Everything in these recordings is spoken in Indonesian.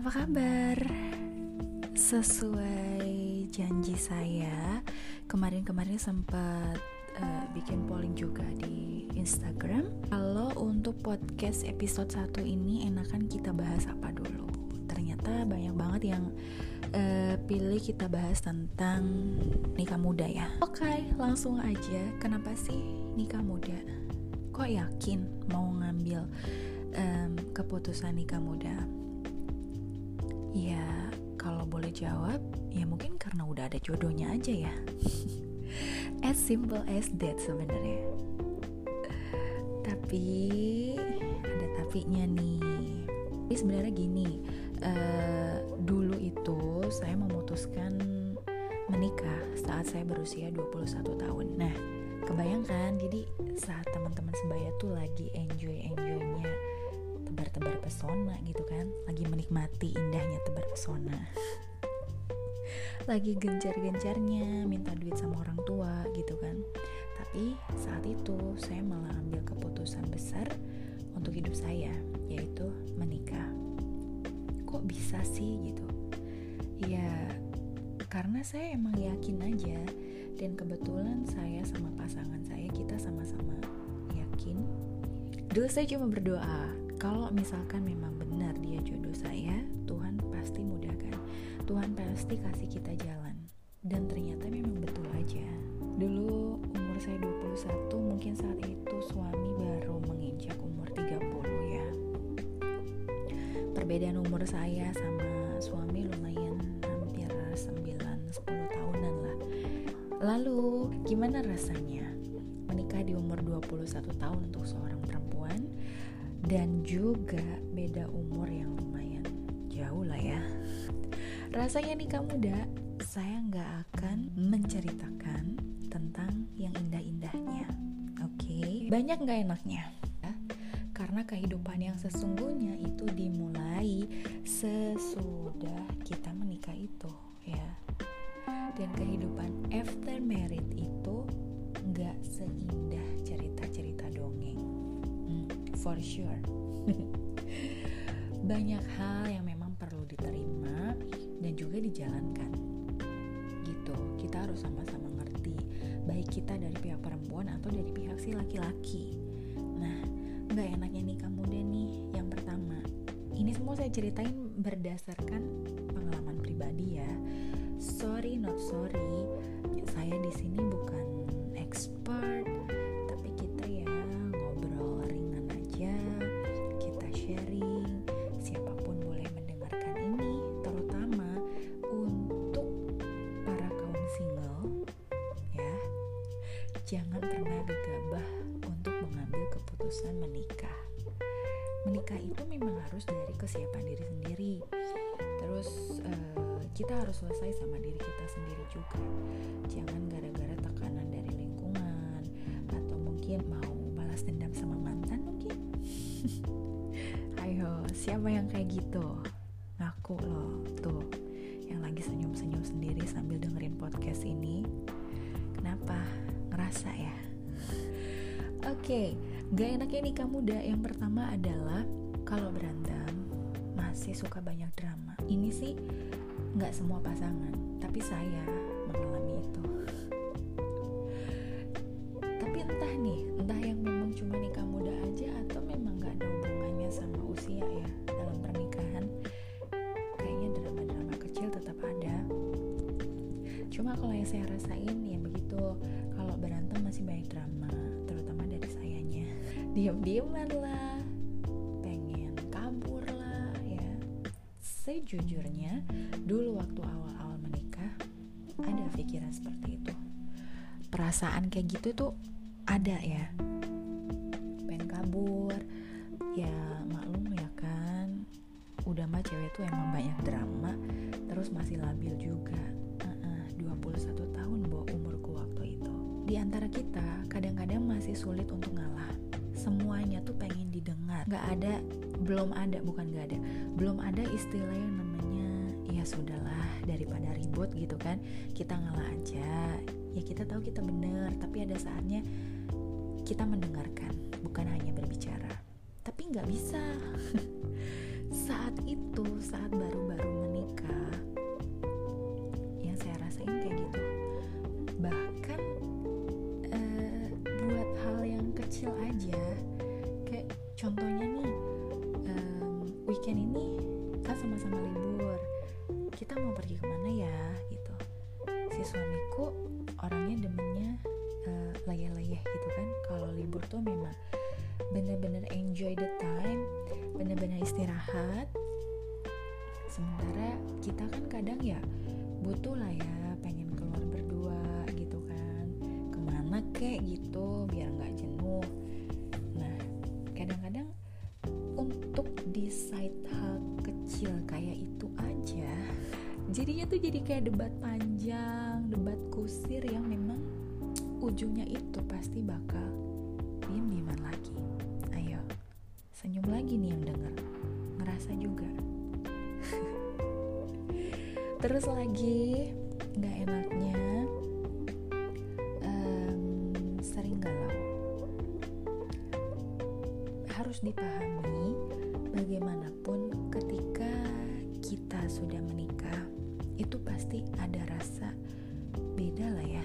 Apa kabar? Sesuai janji saya, kemarin-kemarin sempat uh, bikin polling juga di Instagram. Kalau untuk podcast episode 1 ini enakan kita bahas apa dulu? Ternyata banyak banget yang uh, pilih kita bahas tentang nikah muda ya. Oke, okay, langsung aja. Kenapa sih nikah muda? Kok yakin mau ngambil um, keputusan nikah muda? Jawab, ya mungkin karena udah ada jodohnya aja ya. as simple as that sebenarnya. Tapi ada tapinya nih. Ini sebenarnya gini, uh, dulu itu saya memutuskan menikah saat saya berusia 21 tahun. Nah, kebayangkan jadi saat teman-teman sebaya tuh lagi enjoy-enjoynya tebar-tebar pesona gitu kan lagi menikmati indahnya tebar pesona lagi gencar-gencarnya minta duit sama orang tua gitu kan. Tapi saat itu saya malah ambil keputusan besar untuk hidup saya yaitu menikah. Kok bisa sih gitu? Ya karena saya emang yakin aja dan kebetulan saya sama pasangan saya kita sama-sama yakin. Dulu saya cuma berdoa kalau misalkan memang benar dia jodoh saya, Tuhan pasti mudahkan. Tuhan pasti kasih kita jalan. Dan ternyata memang betul aja. Dulu umur saya 21, mungkin saat itu suami baru menginjak umur 30 ya. Perbedaan umur saya sama suami lumayan hampir 9-10 tahunan lah. Lalu, gimana rasanya menikah di umur 21 tahun untuk seorang perempuan dan juga beda umur yang lumayan jauh lah ya. Rasanya nikah muda, saya nggak akan menceritakan tentang yang indah-indahnya. Oke, okay? banyak nggak enaknya. Ya? Karena kehidupan yang sesungguhnya itu dimulai sesudah kita menikah itu, ya. Dan kehidupan after married itu nggak seindah cerita-cerita dongeng for sure. Banyak hal yang memang perlu diterima dan juga dijalankan. Gitu, kita harus sama-sama ngerti, baik kita dari pihak perempuan atau dari pihak si laki-laki. Nah, nggak enaknya nikah muda nih. Yang pertama, ini semua saya ceritain berdasarkan pengalaman pribadi ya. Sorry not sorry, saya di sini bukan jangan pernah gegabah untuk mengambil keputusan menikah. Menikah itu memang harus dari kesiapan diri sendiri. Terus uh, kita harus selesai sama diri kita sendiri juga. Jangan gara-gara tekanan dari lingkungan atau mungkin mau balas dendam sama mantan mungkin. Ayo, siapa yang kayak gitu? Ngerasa ya. Oke okay, gak enaknya nikah muda. Yang pertama adalah kalau berantem masih suka banyak drama. Ini sih nggak semua pasangan tapi saya mengalami itu. Tapi entah nih entah yang memang cuma nikah muda aja atau memang nggak ada hubungannya sama usia ya dalam pernikahan. Kayaknya drama-drama kecil tetap ada. Cuma kalau yang saya rasain diam-diaman lah. Pengen kabur lah ya. Sejujurnya dulu waktu awal-awal menikah ada pikiran seperti itu. Perasaan kayak gitu tuh ada ya. Pengen kabur. Ya maklum ya kan. Udah mah cewek tuh emang banyak drama terus masih labil juga. Uh -uh, 21 tahun bawa umurku waktu itu. Di antara kita kadang-kadang masih sulit untuk ngalah semuanya tuh pengen didengar. Gak ada belum ada bukan gak ada. Belum ada istilah yang namanya ya sudahlah daripada ribut gitu kan. Kita ngalah aja. Ya kita tahu kita bener tapi ada saatnya kita mendengarkan bukan hanya berbicara. Tapi nggak bisa. Saat itu saat baru-baru menikah time bener-bener istirahat. Sementara kita kan kadang ya butuh lah ya pengen keluar berdua gitu kan. Ke mana kek gitu biar nggak jenuh. Nah kadang-kadang untuk decide hal kecil kayak itu aja jadinya tuh jadi kayak debat panjang debat kusir yang memang ujungnya itu pasti bakal diem dieman lagi senyum lagi nih yang denger. Ngerasa juga. Terus lagi nggak enaknya um, sering galau. Harus dipahami bagaimanapun ketika kita sudah menikah itu pasti ada rasa beda lah ya.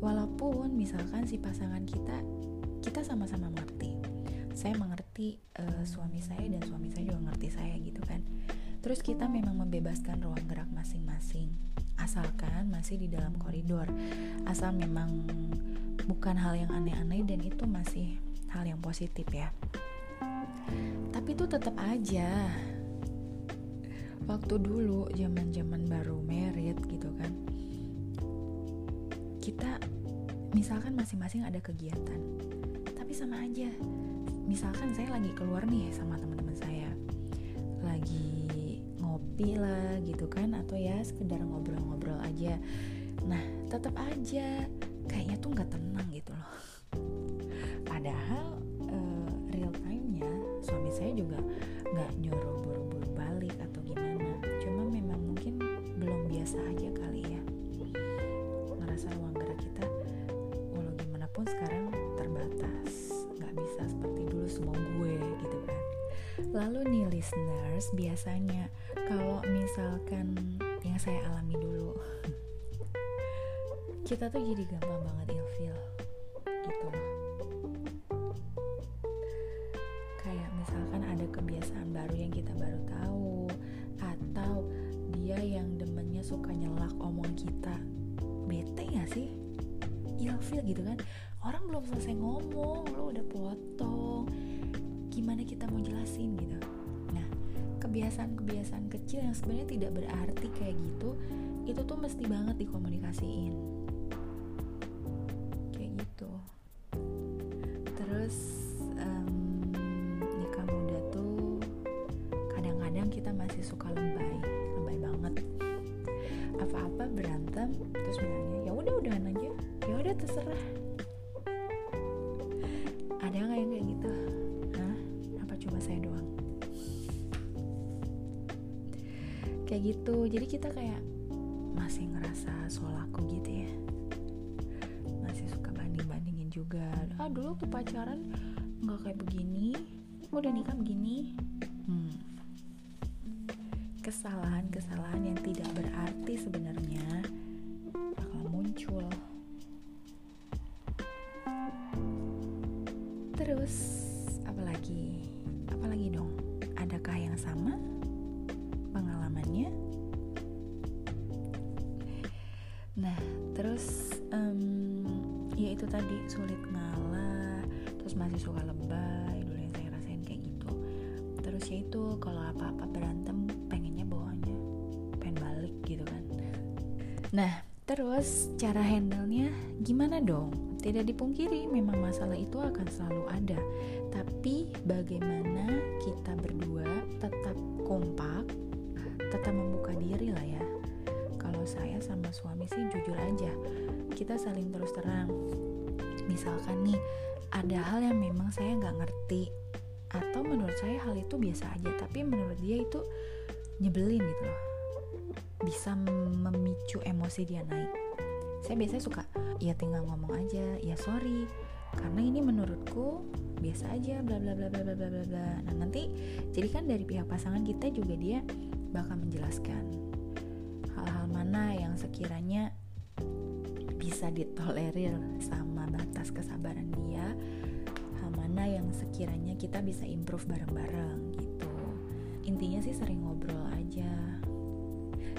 Walaupun misalkan si pasangan kita kita sama-sama mengerti saya mengerti uh, suami saya dan suami saya juga mengerti saya gitu kan. Terus kita memang membebaskan ruang gerak masing-masing asalkan masih di dalam koridor. Asal memang bukan hal yang aneh-aneh dan itu masih hal yang positif ya. Tapi itu tetap aja. Waktu dulu zaman-zaman baru merit gitu kan kita misalkan masing-masing ada kegiatan tapi sama aja misalkan saya lagi keluar nih sama teman-teman saya. Lagi ngopi lah gitu kan atau ya sekedar ngobrol-ngobrol aja. Nah tetap aja kayaknya tuh nggak tenang gitu loh. Padahal lalu nih listeners biasanya kalau misalkan yang saya alami dulu kita tuh jadi gampang banget ilfeel gitu. loh gimana kita mau jelasin gitu. Kebiasaan-kebiasaan kecil yang sebenarnya tidak berarti kayak gitu itu tuh mesti banget dikomunikasiin masih ngerasa soal aku gitu ya. Masih suka banding bandingin juga. Ah dulu waktu pacaran nggak kayak begini udah nikah begini. Hmm. kesalahan kesalahan yang tidak berarti sebenarnya bakal muncul terus masih suka lebay dulu yang saya rasain kayak gitu. Terus ya itu kalau apa-apa berantem pengennya bawahnya pengen balik gitu kan. Nah, terus cara handle-nya gimana dong? Tidak dipungkiri memang masalah itu akan selalu ada. Tapi bagaimana kita berdua tetap kompak tetap membuka diri lah ya kalau saya sama suami sih jujur aja kita saling terus terang misalkan nih ada hal yang memang saya nggak ngerti. Atau menurut saya hal itu biasa aja tapi menurut dia itu nyebelin gitu loh. Bisa memicu emosi dia naik. Saya biasanya suka ya tinggal ngomong aja. Ya sorry. Karena ini menurutku biasa aja bla bla bla bla bla bla bla. Nah nanti jadi kan dari pihak pasangan kita juga dia bakal menjelaskan hal-hal mana yang sekiranya bisa ditolerir sama batas kesabaran dia hal mana yang sekiranya kita bisa improve bareng-bareng gitu. Intinya sih sering ngobrol aja.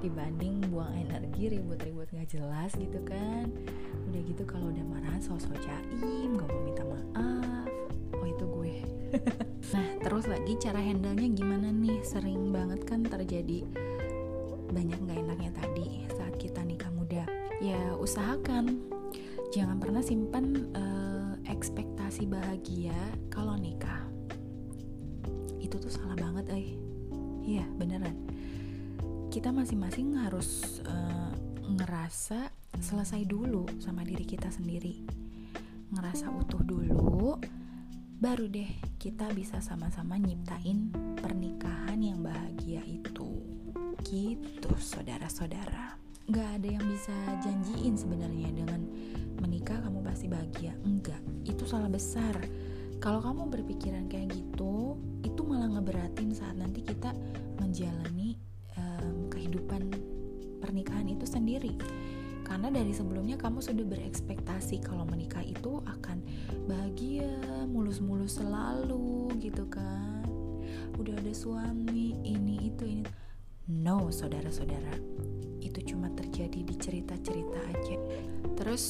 Dibanding buang energi ribut-ribut gak jelas gitu kan. Udah gitu kalau udah marah sosok jaim gak mau minta maaf. Oh itu gue. Nah terus lagi cara handle nya gimana nih? Sering banget kan terjadi banyak gak enaknya tadi saat kita nikah ya usahakan. Jangan pernah simpan uh, ekspektasi bahagia kalau nikah. Itu tuh salah banget eh. Iya beneran. Kita masing-masing harus uh, ngerasa selesai dulu sama diri kita sendiri. Ngerasa utuh dulu baru deh kita bisa sama-sama nyiptain pernikahan yang bahagia itu. Gitu saudara-saudara nggak ada yang bisa janjiin sebenarnya dengan menikah kamu pasti bahagia. Enggak itu salah besar. Kalau kamu berpikiran kayak gitu itu malah ngeberatin saat nanti kita menjalani um, kehidupan pernikahan itu sendiri. Karena dari sebelumnya kamu sudah berekspektasi kalau menikah itu akan bahagia mulus-mulus selalu gitu kan. Udah ada suami ini itu ini no saudara-saudara. Itu cuma terjadi di cerita-cerita aja. Terus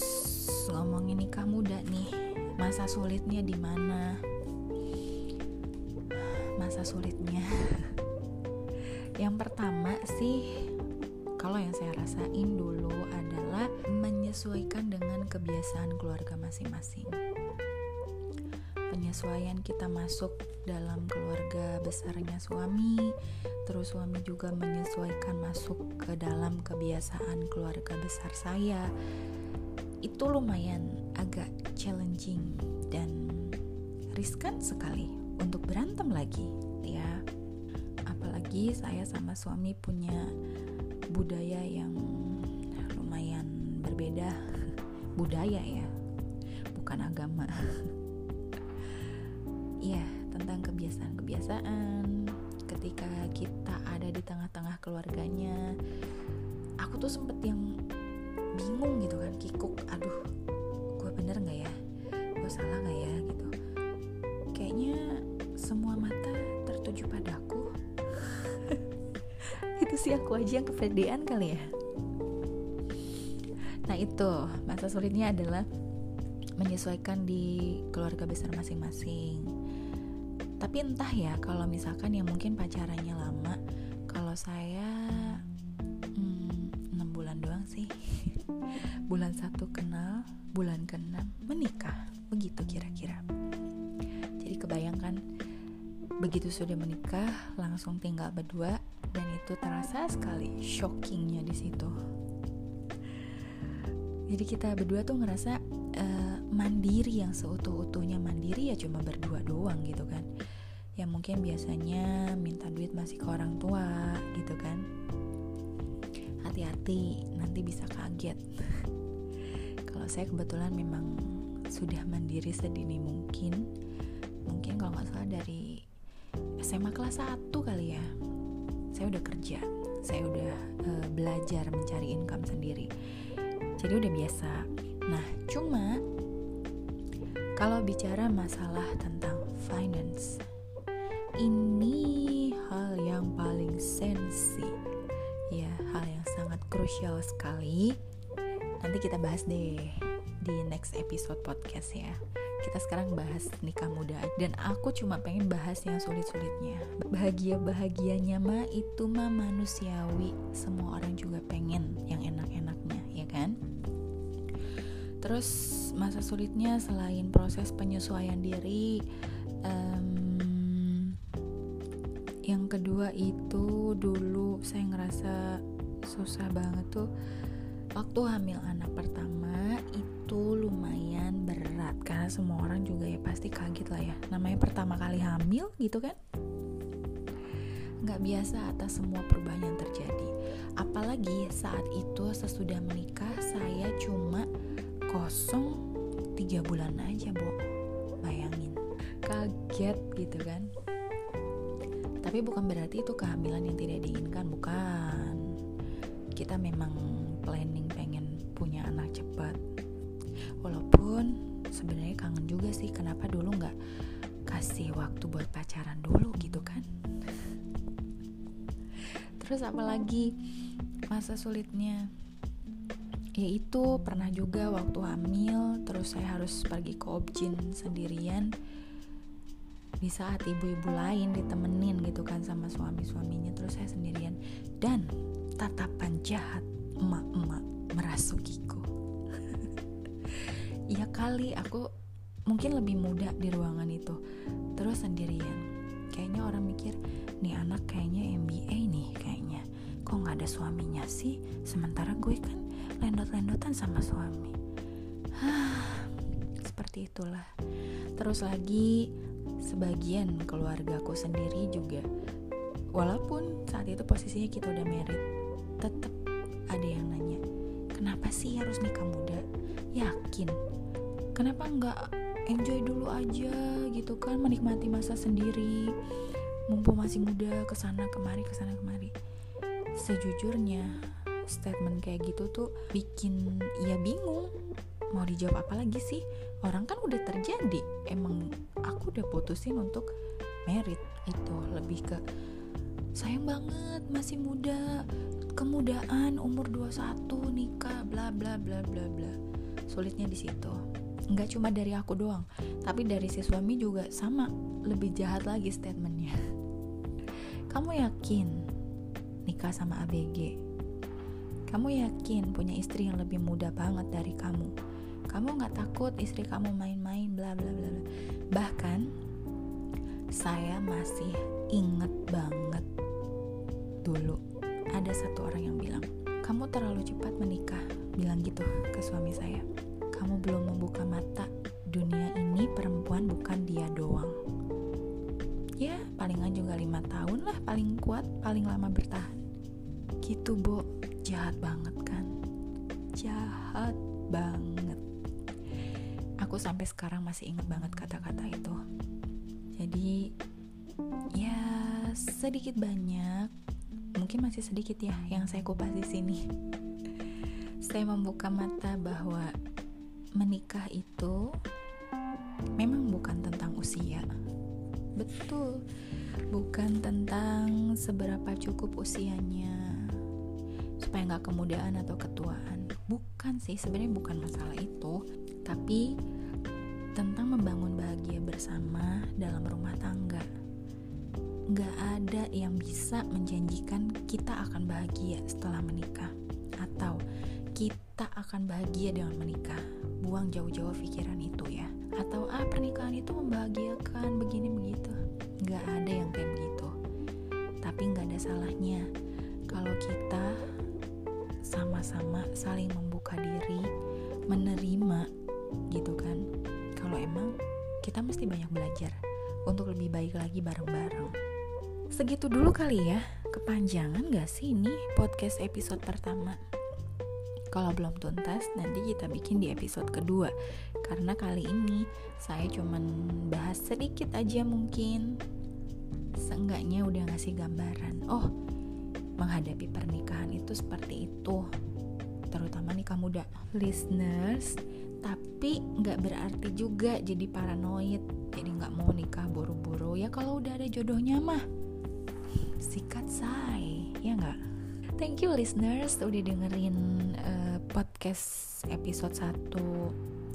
ngomongin nikah muda nih masa sulitnya di mana? Masa sulitnya. Yang pertama sih kalau yang saya rasain dulu adalah menyesuaikan dengan kebiasaan keluarga masing-masing penyesuaian kita masuk dalam keluarga besarnya suami terus suami juga menyesuaikan masuk ke dalam kebiasaan keluarga besar saya. Itu lumayan agak challenging dan riskan sekali untuk berantem lagi ya. Apalagi saya sama suami punya budaya yang lumayan berbeda. Budaya ya. Bukan agama ya tentang kebiasaan-kebiasaan. Ketika kita ada di tengah-tengah keluarganya aku tuh sempet yang bingung gitu kan kikuk aduh gue bener nggak ya? Gue salah nggak ya? Gitu. Kayaknya semua mata tertuju padaku. Itu sih aku aja yang kepedean kali ya. Nah itu masa sulitnya adalah menyesuaikan di keluarga besar masing-masing. Tapi entah ya kalau misalkan yang mungkin pacarannya lama kalau saya hmm, 6 bulan doang sih. Bulan satu kenal bulan keenam menikah. Begitu kira-kira. Jadi kebayangkan begitu sudah menikah langsung tinggal berdua dan itu terasa sekali shockingnya di situ. Jadi kita berdua tuh ngerasa mandiri yang seutuh-utuhnya mandiri ya cuma berdua doang gitu kan. Yang mungkin biasanya minta duit masih ke orang tua gitu kan. Hati-hati nanti bisa kaget. Kalau saya kebetulan memang sudah mandiri sedini mungkin. Mungkin kalau nggak salah dari SMA kelas 1 kali ya. Saya udah kerja saya udah uh, belajar mencari income sendiri. Jadi udah biasa. Nah cuma kalau bicara masalah tentang finance ini hal yang paling sensi. Ya hal yang sangat krusial sekali. Nanti kita bahas deh di next episode podcast ya. Kita sekarang bahas nikah muda. Dan aku cuma pengen bahas yang sulit-sulitnya. Bahagia bahagianya mah itu mah manusiawi. Semua orang juga pengen yang enak-enaknya ya kan terus masa sulitnya selain proses penyesuaian diri um, yang kedua itu dulu saya ngerasa susah banget tuh waktu hamil anak pertama itu lumayan berat. Karena semua orang juga ya pasti kaget lah ya. Namanya pertama kali hamil gitu kan? Nggak biasa atas semua perubahan yang terjadi. Apalagi saat itu sesudah menikah saya cuma kosong tiga bulan aja bu bayangin. Kaget gitu kan? Tapi bukan berarti itu kehamilan yang tidak diinginkan bukan. Kita memang planning pengen punya anak cepat. Walaupun sebenarnya kangen juga sih kenapa dulu nggak kasih waktu buat pacaran dulu gitu kan? Terus apalagi masa sulitnya yaitu pernah juga waktu hamil terus saya harus pergi ke objin sendirian. Di saat ibu-ibu lain ditemenin gitu kan sama suami-suaminya terus saya sendirian. Dan tatapan jahat emak-emak merasukiku. Ya kali aku mungkin lebih muda di ruangan itu. Terus sendirian. Kayaknya orang mikir nih anak kayaknya MBA nih kayaknya. Kok nggak ada suaminya sih? Sementara gue kan lendot-lendotan sama suami. Seperti itulah. Terus lagi sebagian keluargaku sendiri juga walaupun saat itu posisinya kita udah married tetap ada yang nanya kenapa sih harus nikah muda? Yakin. Kenapa nggak enjoy dulu aja gitu kan menikmati masa sendiri mumpung masih muda ke sana kemari ke sana kemari. Sejujurnya statement kayak gitu tuh bikin ya bingung. Mau dijawab apa lagi sih? Orang kan udah terjadi. Emang aku udah putusin untuk merit itu lebih ke sayang banget masih muda kemudaan umur 21 nikah bla bla bla bla bla. Sulitnya di situ. Nggak cuma dari aku doang tapi dari si suami juga sama. Lebih jahat lagi statementnya. Kamu yakin nikah sama ABG kamu yakin punya istri yang lebih muda banget dari kamu? Kamu nggak takut istri kamu main-main bla bla bla bahkan saya masih inget banget dulu ada satu orang yang bilang kamu terlalu cepat menikah bilang gitu ke suami saya. Kamu belum membuka mata. Dunia ini perempuan bukan dia doang. Ya palingan juga lima tahun lah paling kuat paling lama bertahan. Gitu bo jahat banget kan? Jahat banget. Aku sampai sekarang masih ingat banget kata-kata itu. Jadi ya sedikit banyak mungkin masih sedikit ya yang saya kupas di sini. Saya membuka mata bahwa menikah itu memang bukan tentang usia. Betul bukan tentang seberapa cukup usianya supaya nggak kemudaan atau ketuaan bukan sih sebenarnya bukan masalah itu tapi tentang membangun bahagia bersama dalam rumah tangga. Gak ada yang bisa menjanjikan kita akan bahagia setelah menikah, atau kita akan bahagia dengan menikah. Buang jauh-jauh pikiran itu ya. Atau ah pernikahan itu membahagiakan begini begitu. Gak ada yang kayak begitu. Tapi gak ada salahnya kalau kita sama-sama saling membuka diri, menerima gitu kan kalau emang kita mesti banyak belajar untuk lebih baik lagi bareng-bareng. Segitu dulu kali ya, kepanjangan gak sih ini podcast episode pertama? Kalau belum tuntas, nanti kita bikin di episode kedua. Karena kali ini saya cuman bahas sedikit aja mungkin. Seenggaknya udah ngasih gambaran. Oh, menghadapi pernikahan itu seperti itu. Terutama nikah muda. Listeners, tapi nggak berarti juga jadi paranoid jadi nggak mau nikah buru-buru ya kalau udah ada jodohnya mah sikat say ya nggak thank you listeners udah dengerin uh, podcast episode 1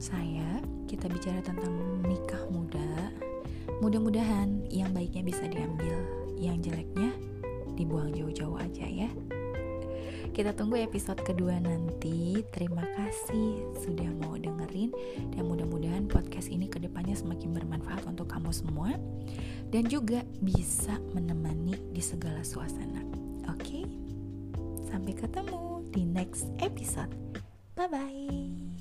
saya kita bicara tentang nikah muda mudah-mudahan yang baiknya bisa diambil yang jeleknya dibuang jauh-jauh aja ya. Kita tunggu episode kedua nanti. Terima kasih sudah mau dengerin dan mudah-mudahan podcast ini ke depannya semakin bermanfaat untuk kamu semua dan juga bisa menemani di segala suasana. Oke, okay? sampai ketemu di next episode. Bye bye.